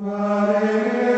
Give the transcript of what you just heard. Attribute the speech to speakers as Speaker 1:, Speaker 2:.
Speaker 1: Quare